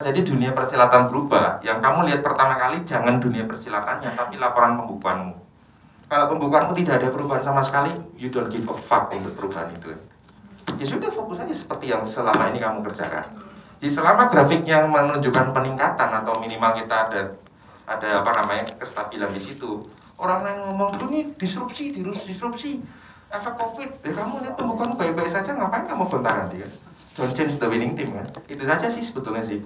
Jadi dunia persilatan berubah. Yang kamu lihat pertama kali jangan dunia persilatannya, tapi laporan pembukuanmu. Kalau pembukuanmu tidak ada perubahan sama sekali, you don't give a fuck untuk perubahan itu. Ya sudah fokus aja seperti yang selama ini kamu kerjakan. Jadi selama grafiknya menunjukkan peningkatan atau minimal kita ada ada apa namanya kestabilan di situ. Orang lain ngomong tuh nih disrupsi, disrupsi, disrupsi, efek covid. Ya kamu lihat pembukuan baik-baik saja, ngapain kamu gonta ganti kan? Don't change the winning team kan? Itu saja sih sebetulnya sih.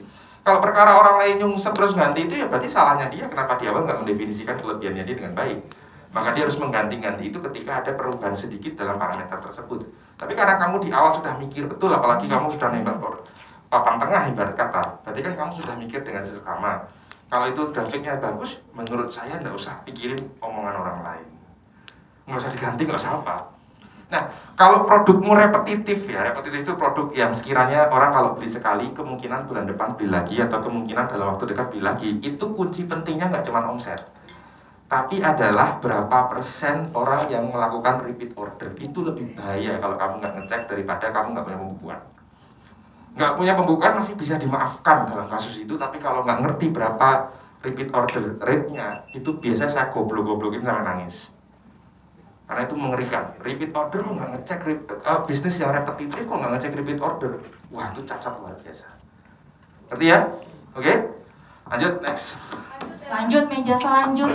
Kalau perkara orang lain nyungsep terus ganti itu ya berarti salahnya dia kenapa di awal nggak mendefinisikan kelebihannya dia dengan baik. Maka dia harus mengganti-ganti itu ketika ada perubahan sedikit dalam parameter tersebut. Tapi karena kamu di awal sudah mikir betul, apalagi kamu sudah nembak papan tengah ibarat kata, berarti kan kamu sudah mikir dengan sesama. Kalau itu grafiknya bagus, menurut saya nggak usah pikirin omongan orang lain. Nggak usah diganti, nggak usah apa. Nah, kalau produkmu repetitif ya, repetitif itu produk yang sekiranya orang kalau beli sekali, kemungkinan bulan depan beli lagi atau kemungkinan dalam waktu dekat beli lagi, itu kunci pentingnya nggak cuma omset, tapi adalah berapa persen orang yang melakukan repeat order. Itu lebih bahaya kalau kamu nggak ngecek daripada kamu nggak punya pembukuan. Nggak punya pembukuan masih bisa dimaafkan dalam kasus itu, tapi kalau nggak ngerti berapa repeat order rate-nya, itu biasa saya goblok-goblokin sama nangis karena itu mengerikan. Repeat order kok nggak ngecek uh, bisnis yang repetitif kok nggak ngecek repeat order? Wah itu cacat luar biasa. Ngerti ya? Oke? Lanjut next. Lanjut meja selanjutnya.